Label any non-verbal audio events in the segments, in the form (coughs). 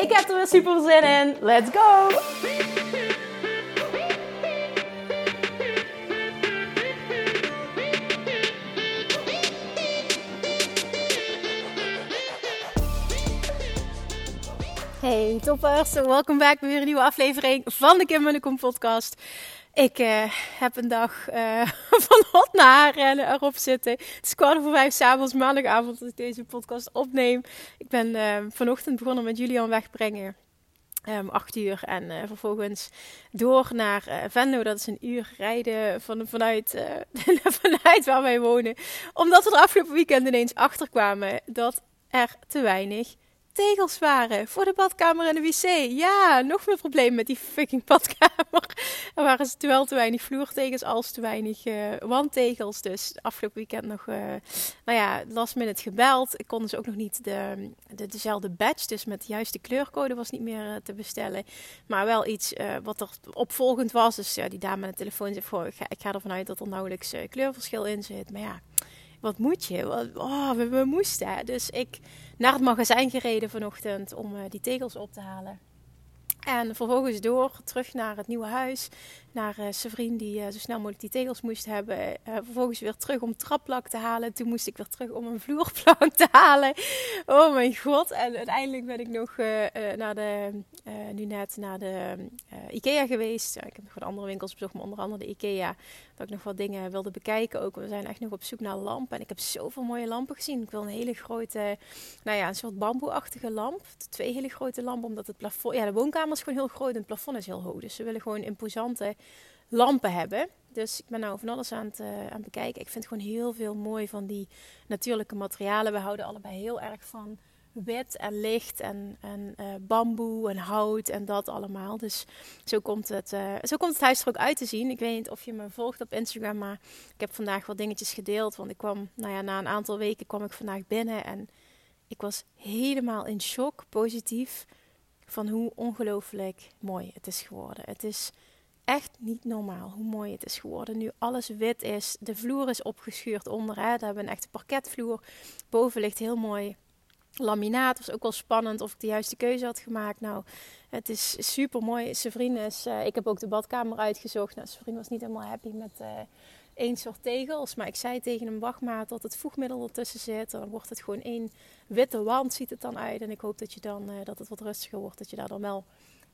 Ik heb er weer super zin in. Let's go! Hey toppers, welkom back bij weer een nieuwe aflevering van de Kim Munnekom podcast. Ik uh, heb een dag uh, (laughs) van hot naar erop zitten. Het is kwart voor vijf s'avonds, maandagavond, dat ik deze podcast opneem. Ik ben uh, vanochtend begonnen met Julian wegbrengen. Um, acht uur en vervolgens door naar Venlo. Dat is een uur rijden van, vanuit, (laughs) vanuit waar wij wonen. Omdat we er afgelopen weekend ineens achter kwamen dat er te weinig tegels waren voor de badkamer en de wc. Ja, nog meer probleem met die fucking badkamer. (laughs) Er waren zowel te weinig vloertegels als te weinig uh, wandtegels. Dus afgelopen weekend nog, uh, nou ja, last minute gebeld. Ik kon dus ook nog niet de, de, dezelfde badge, dus met de juiste kleurcode was niet meer uh, te bestellen. Maar wel iets wat er opvolgend was. Dus ja, die dame aan de telefoon zei, ik, ga, ervan uit dat er nauwelijks kleurverschil in zit. Maar ja, wat moet je? Oh, we, we moesten. Dus ik naar het magazijn gereden vanochtend om uh, die tegels op te halen. En vervolgens door, terug naar het nieuwe huis. Naar uh, die uh, zo snel mogelijk die tegels moest hebben. Uh, vervolgens weer terug om trapplak te halen. Toen moest ik weer terug om een vloerplank te halen. Oh mijn god. En uiteindelijk ben ik nog naar de, nu net naar de Ikea geweest. ik heb nog wat andere winkels bezocht, maar onder andere de Ikea. Dat ik nog wat dingen wilde bekijken ook. We zijn echt nog op zoek naar lampen. En ik heb zoveel mooie lampen gezien. Ik wil een hele grote, nou ja, een soort bamboeachtige lamp. Twee hele grote lampen, omdat het plafond... Ja, de woonkamer is gewoon heel groot en het plafond is heel hoog. Dus ze willen gewoon imposante lampen hebben. Dus ik ben nou van alles aan het, uh, aan bekijken. Ik vind gewoon heel veel mooi van die natuurlijke materialen. We houden allebei heel erg van wit en licht en, en uh, bamboe en hout en dat allemaal. Dus zo komt, het, uh, zo komt het huis er ook uit te zien. Ik weet niet of je me volgt op Instagram, maar ik heb vandaag wat dingetjes gedeeld. Want ik kwam, nou ja, na een aantal weken kwam ik vandaag binnen en ik was helemaal in shock, positief, van hoe ongelooflijk mooi het is geworden. Het is echt niet normaal hoe mooi het is geworden. Nu alles wit is, de vloer is opgeschuurd onder. Hè. Daar hebben een echte parketvloer. Boven ligt heel mooi laminaat. was ook wel spannend of ik de juiste keuze had gemaakt. Nou, het is super mooi. Zijn is, uh, ik heb ook de badkamer uitgezocht. Nou, was niet helemaal happy met uh, één soort tegels. Maar ik zei tegen hem, wacht maar dat het voegmiddel ertussen zit. Dan wordt het gewoon één witte wand, ziet het dan uit. En ik hoop dat, je dan, uh, dat het wat rustiger wordt. Dat je daar dan wel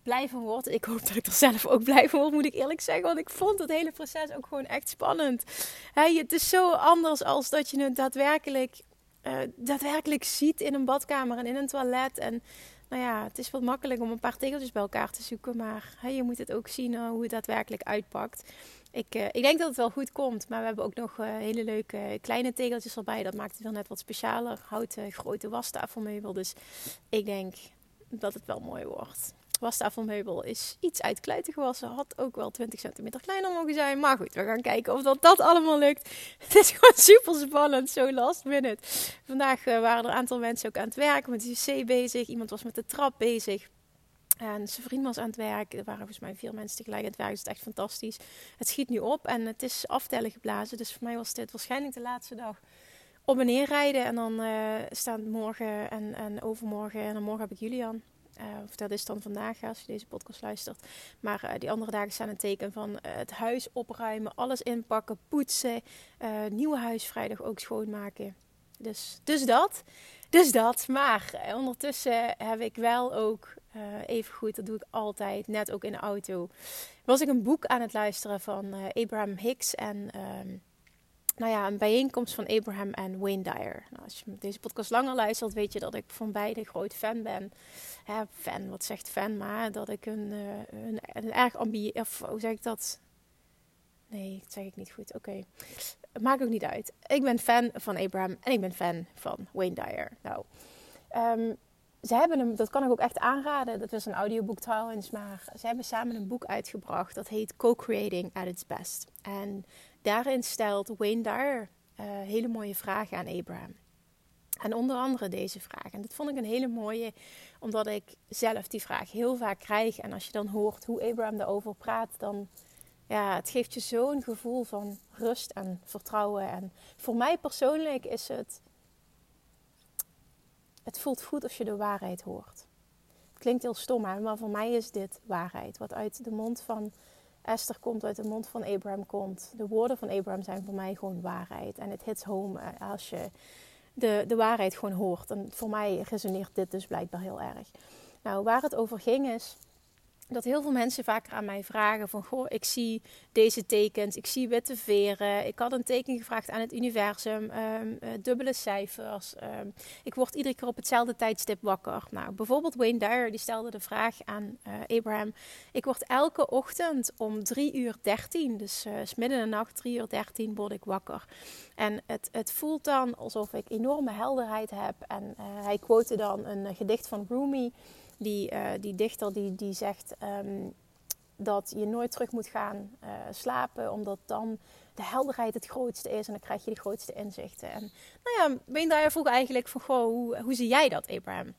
blij van wordt. Ik hoop dat ik er zelf ook blij van word, moet ik eerlijk zeggen. Want ik vond het hele proces ook gewoon echt spannend. Hey, het is zo anders als dat je het daadwerkelijk, uh, daadwerkelijk ziet in een badkamer en in een toilet. En nou ja, het is wat makkelijk om een paar tegeltjes bij elkaar te zoeken. Maar je moet het ook zien uh, hoe het daadwerkelijk uitpakt. Ik, uh, ik denk dat het wel goed komt. Maar we hebben ook nog hele leuke kleine tegeltjes erbij. Dat maakt het wel net wat specialer. Houten grote wastafelmeubel. Dus ik denk dat het wel mooi wordt wastafelmeubel is iets uitkluiten gewassen. Had ook wel 20 centimeter kleiner mogen zijn. Maar goed, we gaan kijken of dat, dat allemaal lukt. (laughs) Het is gewoon super spannend, zo last minute. Vandaag waren er een aantal mensen ook aan het werk met de wc bezig. Iemand was met de trap bezig. En zijn vriend was aan het werk. Er waren volgens mij vier mensen tegelijk aan het werk. Het is echt fantastisch. Het schiet nu op en het is aftellen geblazen. Dus voor mij was dit waarschijnlijk de laatste dag op en neer rijden. En dan uh, staan morgen en, en overmorgen. En dan morgen heb ik Julian. Uh, of dat is dan vandaag als je deze podcast luistert. Maar uh, die andere dagen staan een teken van het huis opruimen, alles inpakken, poetsen. nieuwe huis vrijdag ook schoonmaken. Dus, dus dat. Dus dat. Maar ondertussen heb ik wel ook even goed, dat doe ik altijd, net ook in de auto. Was ik een boek aan het luisteren van Abraham Hicks en. Ehm, nou ja, een bijeenkomst van Abraham en Wayne Dyer. Nou, als je deze podcast langer luistert, weet je dat ik van beide groot fan ben. Ja, fan, wat zegt fan, maar dat ik een, uh, een, een, erg ambi... Of hoe zeg ik dat? Nee, dat zeg ik niet goed. Oké. Okay. Maakt ook niet uit. Ik ben fan van Abraham en ik ben fan van Wayne Dyer. Nou, um, ze hebben hem, dat kan ik ook echt aanraden. Dat was een audioboek trouwens, maar ze hebben samen een boek uitgebracht. Dat heet Co-Creating at its Best. En daarin stelt Wayne Dyer uh, hele mooie vragen aan Abraham. En onder andere deze vraag. En dat vond ik een hele mooie, omdat ik zelf die vraag heel vaak krijg. En als je dan hoort hoe Abraham daarover praat, dan ja, het geeft je zo'n gevoel van rust en vertrouwen. En voor mij persoonlijk is het, het voelt goed als je de waarheid hoort. Het klinkt heel stom, maar voor mij is dit waarheid. Wat uit de mond van Esther komt, uit de mond van Abraham komt. De woorden van Abraham zijn voor mij gewoon waarheid. En het hits home als je de, de waarheid gewoon hoort. En voor mij resoneert dit dus blijkbaar heel erg. Nou, waar het over ging is dat heel veel mensen vaker aan mij vragen van... Goh, ik zie deze tekens, ik zie witte veren. Ik had een teken gevraagd aan het universum, ehm, eh, dubbele cijfers. Ehm, ik word iedere keer op hetzelfde tijdstip wakker. Nou, bijvoorbeeld Wayne Dyer, die stelde de vraag aan uh, Abraham... Ik word elke ochtend om 3 uur 13, dus uh, midden in de nacht, 3 uur 13, word ik wakker. En het, het voelt dan alsof ik enorme helderheid heb. En hij quote dan een gedicht van Rumi die, uh, die dichter die, die zegt um, dat je nooit terug moet gaan uh, slapen, omdat dan de helderheid het grootste is en dan krijg je de grootste inzichten. En nou ja, ben daar vroeg eigenlijk van, goh, hoe, hoe zie jij dat, Abraham?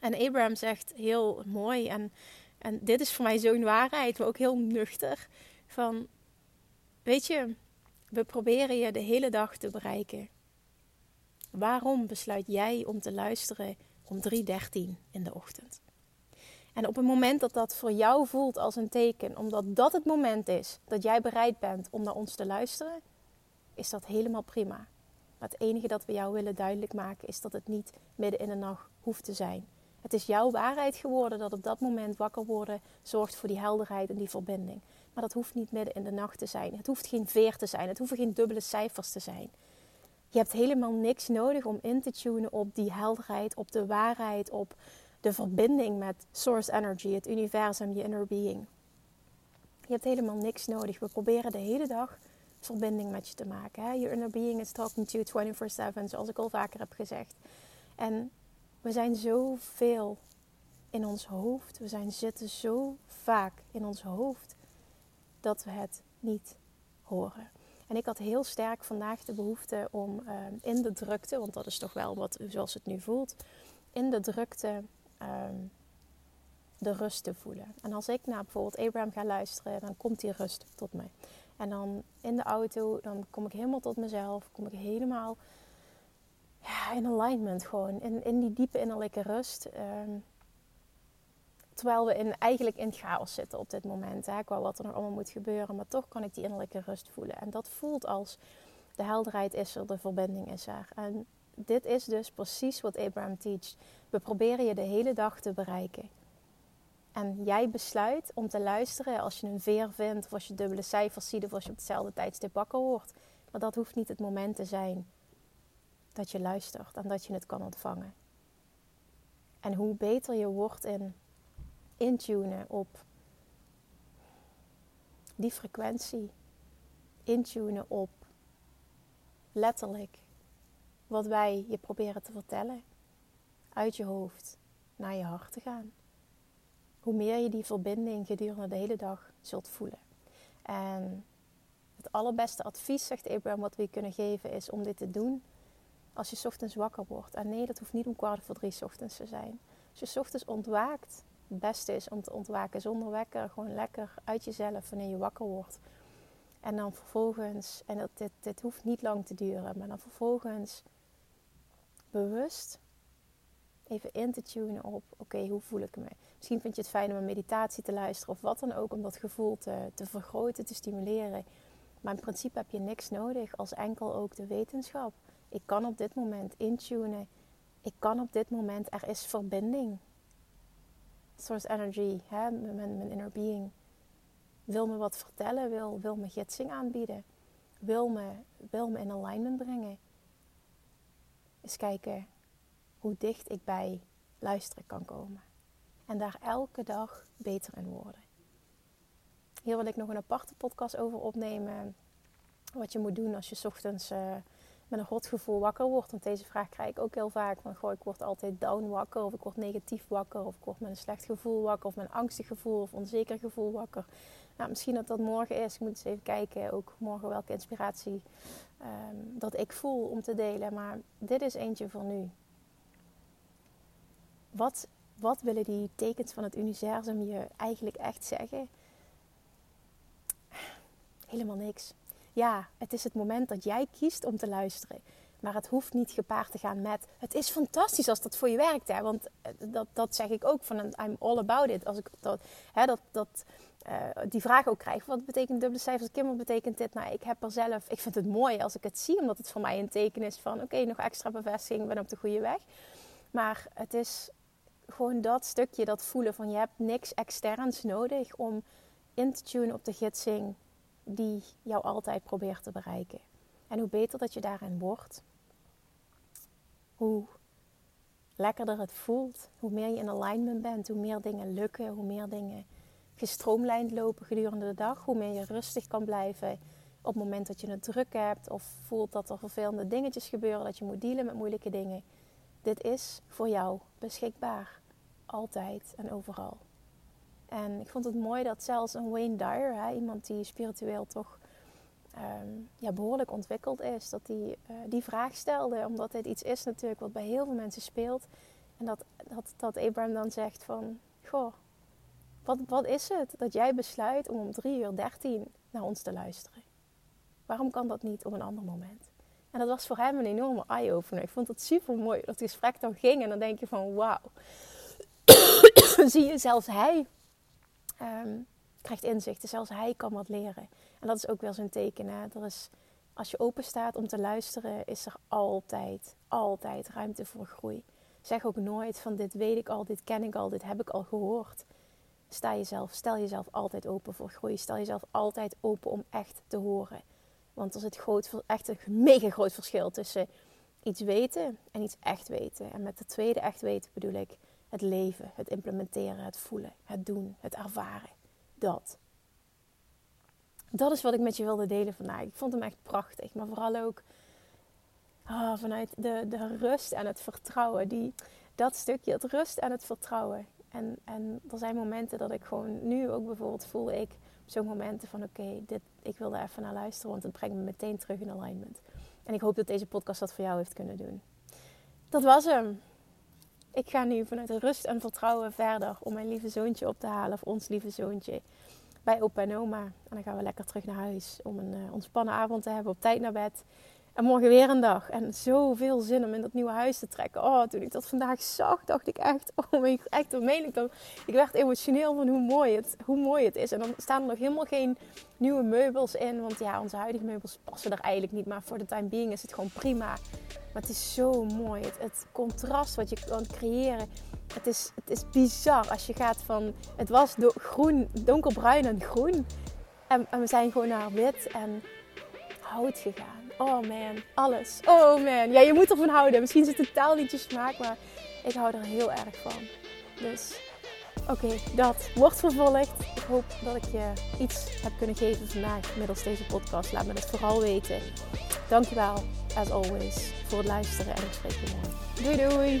En Abraham zegt heel mooi, en, en dit is voor mij zo'n waarheid, maar ook heel nuchter, van, weet je, we proberen je de hele dag te bereiken. Waarom besluit jij om te luisteren om 3.13 in de ochtend. En op het moment dat dat voor jou voelt als een teken, omdat dat het moment is dat jij bereid bent om naar ons te luisteren, is dat helemaal prima. Maar het enige dat we jou willen duidelijk maken is dat het niet midden in de nacht hoeft te zijn. Het is jouw waarheid geworden dat op dat moment wakker worden zorgt voor die helderheid en die verbinding. Maar dat hoeft niet midden in de nacht te zijn. Het hoeft geen veer te zijn. Het hoeven geen dubbele cijfers te zijn. Je hebt helemaal niks nodig om in te tunen op die helderheid, op de waarheid, op de verbinding met source energy, het universum, je inner being. Je hebt helemaal niks nodig. We proberen de hele dag verbinding met je te maken. Hè? Je inner being is talking to you 24/7, zoals ik al vaker heb gezegd. En we zijn zoveel in ons hoofd. We zijn zitten zo vaak in ons hoofd dat we het niet horen. En ik had heel sterk vandaag de behoefte om ehm, in de drukte, want dat is toch wel wat zoals het nu voelt, in de drukte ehm, de rust te voelen. En als ik naar bijvoorbeeld Abraham ga luisteren, dan komt die rust tot mij. En dan in de auto, dan kom ik helemaal tot mezelf, kom ik helemaal ja, in alignment gewoon, in, in die diepe innerlijke rust. Ehm, terwijl we in, eigenlijk in chaos zitten op dit moment. Hè, qua wat er allemaal moet gebeuren. Maar toch kan ik die innerlijke rust voelen. En dat voelt als de helderheid is er, de verbinding is er. En dit is dus precies wat Abraham teacht. We proberen je de hele dag te bereiken. En jij besluit om te luisteren als je een veer vindt, of als je dubbele cijfers ziet, of als je op hetzelfde tijdstip wakker wordt. Maar dat hoeft niet het moment te zijn dat je luistert en dat je het kan ontvangen. En hoe beter je wordt in intunen op die frequentie. Intunen op letterlijk wat wij je proberen te vertellen. Uit je hoofd naar je hart te gaan. Hoe meer je die verbinding gedurende de hele dag zult voelen. En het allerbeste advies, zegt Abraham, wat we kunnen geven, is om dit te doen als je ochtends wakker wordt. En nee, dat hoeft niet om kwart voor drie ochtends te zijn. Als je ochtends ontwaakt, het beste is om te ontwaken zonder wekker. Gewoon lekker uit jezelf wanneer je wakker wordt. En dan vervolgens, en dat, dit, dit hoeft niet lang te duren, maar dan vervolgens bewust even in te tunen op: oké, hoe voel ik me? Misschien vind je het fijn om een meditatie te luisteren of wat dan ook, om dat gevoel te, te vergroten, te stimuleren. Maar in principe heb je niks nodig als enkel ook de wetenschap. Ik kan op dit moment intunen. Ik kan op dit moment, er is verbinding source energy, hè, mijn, mijn inner being, wil me wat vertellen, wil, wil me gidsing aanbieden, wil me, wil me in alignment brengen. Eens kijken hoe dicht ik bij luisteren kan komen. En daar elke dag beter in worden. Hier wil ik nog een aparte podcast over opnemen. Wat je moet doen als je ochtends uh, met een rot gevoel wakker wordt. Want deze vraag krijg ik ook heel vaak. Van, goh, ik word altijd down wakker. Of ik word negatief wakker. Of ik word met een slecht gevoel wakker. Of met een angstig gevoel. Of onzeker gevoel wakker. Nou, misschien dat dat morgen is. Ik moet eens even kijken. Ook morgen welke inspiratie ehm, dat ik voel om te delen. Maar dit is eentje voor nu. Wat, wat willen die tekens van het universum je eigenlijk echt zeggen? Helemaal niks ja, het is het moment dat jij kiest om te luisteren. Maar het hoeft niet gepaard te gaan met. Het is fantastisch als dat voor je werkt. Hè? Want eh, dat, dat zeg ik ook van een I'm all about it. Als ik dat, hè, dat, dat, uh, die vraag ook krijg. Wat betekent dubbele cijfers? Kim, wat betekent dit? Nou, ik heb er zelf. Ik vind het mooi als ik het zie. Omdat het voor mij een teken is van oké, nog extra bevestiging. Ik ben op de goede weg. Maar het is gewoon dat stukje, dat voelen van je hebt niks externs nodig om in te tunen op de gidsing die jou altijd probeert te bereiken. En hoe beter dat je daarin wordt, hoe lekkerder het voelt, hoe meer je in alignment bent, hoe meer dingen lukken, hoe meer dingen gestroomlijnd lopen gedurende de dag, hoe meer je rustig kan blijven op het moment dat je het druk hebt of voelt dat er vervelende dingetjes gebeuren, dat je moet dealen met moeilijke dingen. Dit is voor jou beschikbaar, altijd en overal. En ik vond het mooi dat zelfs een Wayne Dyer, hè, iemand die spiritueel toch ehm, ja, behoorlijk ontwikkeld is, dat hij uh, die vraag stelde. Omdat dit iets is natuurlijk wat bij heel veel mensen speelt. En dat, dat, dat Abraham dan zegt van, goh, wat, wat is het dat jij besluit om om 3 uur 13 naar ons te luisteren? Waarom kan dat niet op een ander moment? En dat was voor hem een enorme eye-opener. Ik vond het super mooi dat het gesprek dan ging. En dan denk je van wauw. (coughs) Zie je, zelfs hij um, krijgt inzichten. Zelfs hij kan wat leren. En dat is ook wel zijn teken. Hè? Er is, als je open staat om te luisteren, is er altijd, altijd ruimte voor groei. Zeg ook nooit van dit weet ik al, dit ken ik al, dit heb ik al gehoord. Sta jezelf, stel jezelf altijd open voor groei. Stel jezelf altijd open om echt te horen. Want er zit groot, echt een mega groot verschil tussen iets weten en iets echt weten. En met de tweede echt weten bedoel ik het leven, het implementeren, het voelen, het doen, het ervaren. Dat. Dat is wat ik met je wilde delen vandaag. Ik vond hem echt prachtig. Maar vooral ook oh, vanuit de, de rust en het vertrouwen. Die, dat stukje, het rust en het vertrouwen. En, en er zijn momenten dat ik gewoon nu ook bijvoorbeeld voel ik zo'n momenten van oké, dit ik wil er even naar luisteren, want het brengt me meteen terug in alignment. En ik hoop dat deze podcast dat voor jou heeft kunnen doen. Dat was hem ik ga nu vanuit rust en vertrouwen verder om mijn lieve zoontje op te halen, of ons lieve zoontje, bij opa en oma. En dan gaan we lekker terug naar huis om een uh, ontspannen avond te hebben, op tijd naar bed. En morgen weer een dag. En zoveel zin om in dat nieuwe huis te trekken. Oh, toen ik dat vandaag zag, dacht ik echt, (laughs) oh echt, dan meen ik dan. Ik werd emotioneel van hoe mooi, het, hoe mooi het is. En dan staan er nog helemaal geen nieuwe meubels in. Want ja, onze huidige meubels passen er eigenlijk niet. Maar voor de time being is het gewoon prima. Maar het is zo mooi. Het, het, contrast wat je kan creëren. Het is, het is bizar als je gaat van. Het was do, groen, donkerbruin en groen. En, en, we zijn gewoon naar wit en hout gegaan. Oh man, alles. Oh man. Ja, je moet ervan houden. Misschien zit het totaal niet je smaak, maar ik hou er heel erg van. Dus oké, dat wordt vervolgd. Ik hoop dat ik je iets heb kunnen geven vandaag middels deze podcast. Laat me dat vooral weten. Dankjewel, as always, voor het luisteren en je morgen. Doei doei!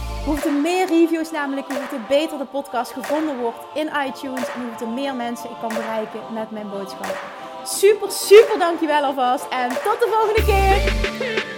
Hoe meer reviews namelijk, hoe te beter de podcast gevonden wordt in iTunes en hoe te meer mensen ik kan bereiken met mijn boodschap. Super, super dankjewel alvast en tot de volgende keer!